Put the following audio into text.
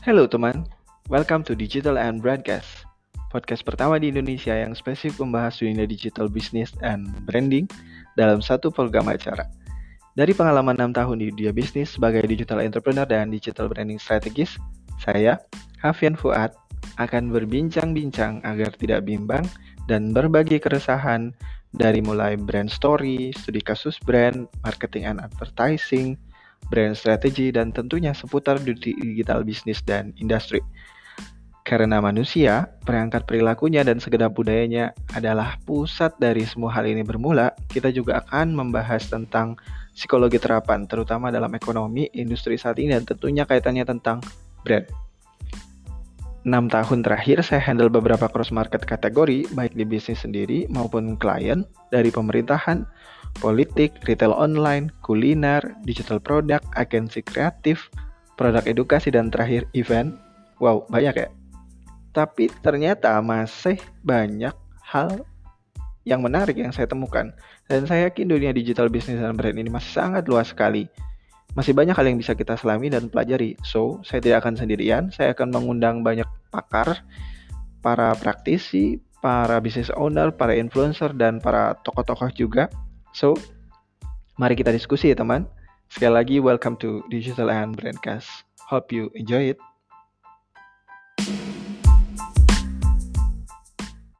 Halo teman, welcome to Digital and Broadcast, podcast pertama di Indonesia yang spesifik membahas dunia digital business and branding dalam satu program acara. Dari pengalaman 6 tahun di dunia bisnis sebagai digital entrepreneur dan digital branding strategis, saya, Hafian Fuad, akan berbincang-bincang agar tidak bimbang dan berbagi keresahan dari mulai brand story, studi kasus brand, marketing and advertising, brand strategy, dan tentunya seputar digital bisnis dan industri. Karena manusia, perangkat perilakunya dan segenap budayanya adalah pusat dari semua hal ini bermula, kita juga akan membahas tentang psikologi terapan, terutama dalam ekonomi, industri saat ini, dan tentunya kaitannya tentang brand. 6 tahun terakhir saya handle beberapa cross market kategori baik di bisnis sendiri maupun klien dari pemerintahan, politik, retail online, kuliner, digital product, agensi kreatif, produk edukasi dan terakhir event. Wow, banyak ya. Tapi ternyata masih banyak hal yang menarik yang saya temukan dan saya yakin dunia digital bisnis dan brand ini masih sangat luas sekali masih banyak hal yang bisa kita selami dan pelajari. So, saya tidak akan sendirian. Saya akan mengundang banyak pakar, para praktisi, para business owner, para influencer, dan para tokoh-tokoh juga. So, mari kita diskusi ya teman. Sekali lagi, welcome to Digital and Brandcast. Hope you enjoy it.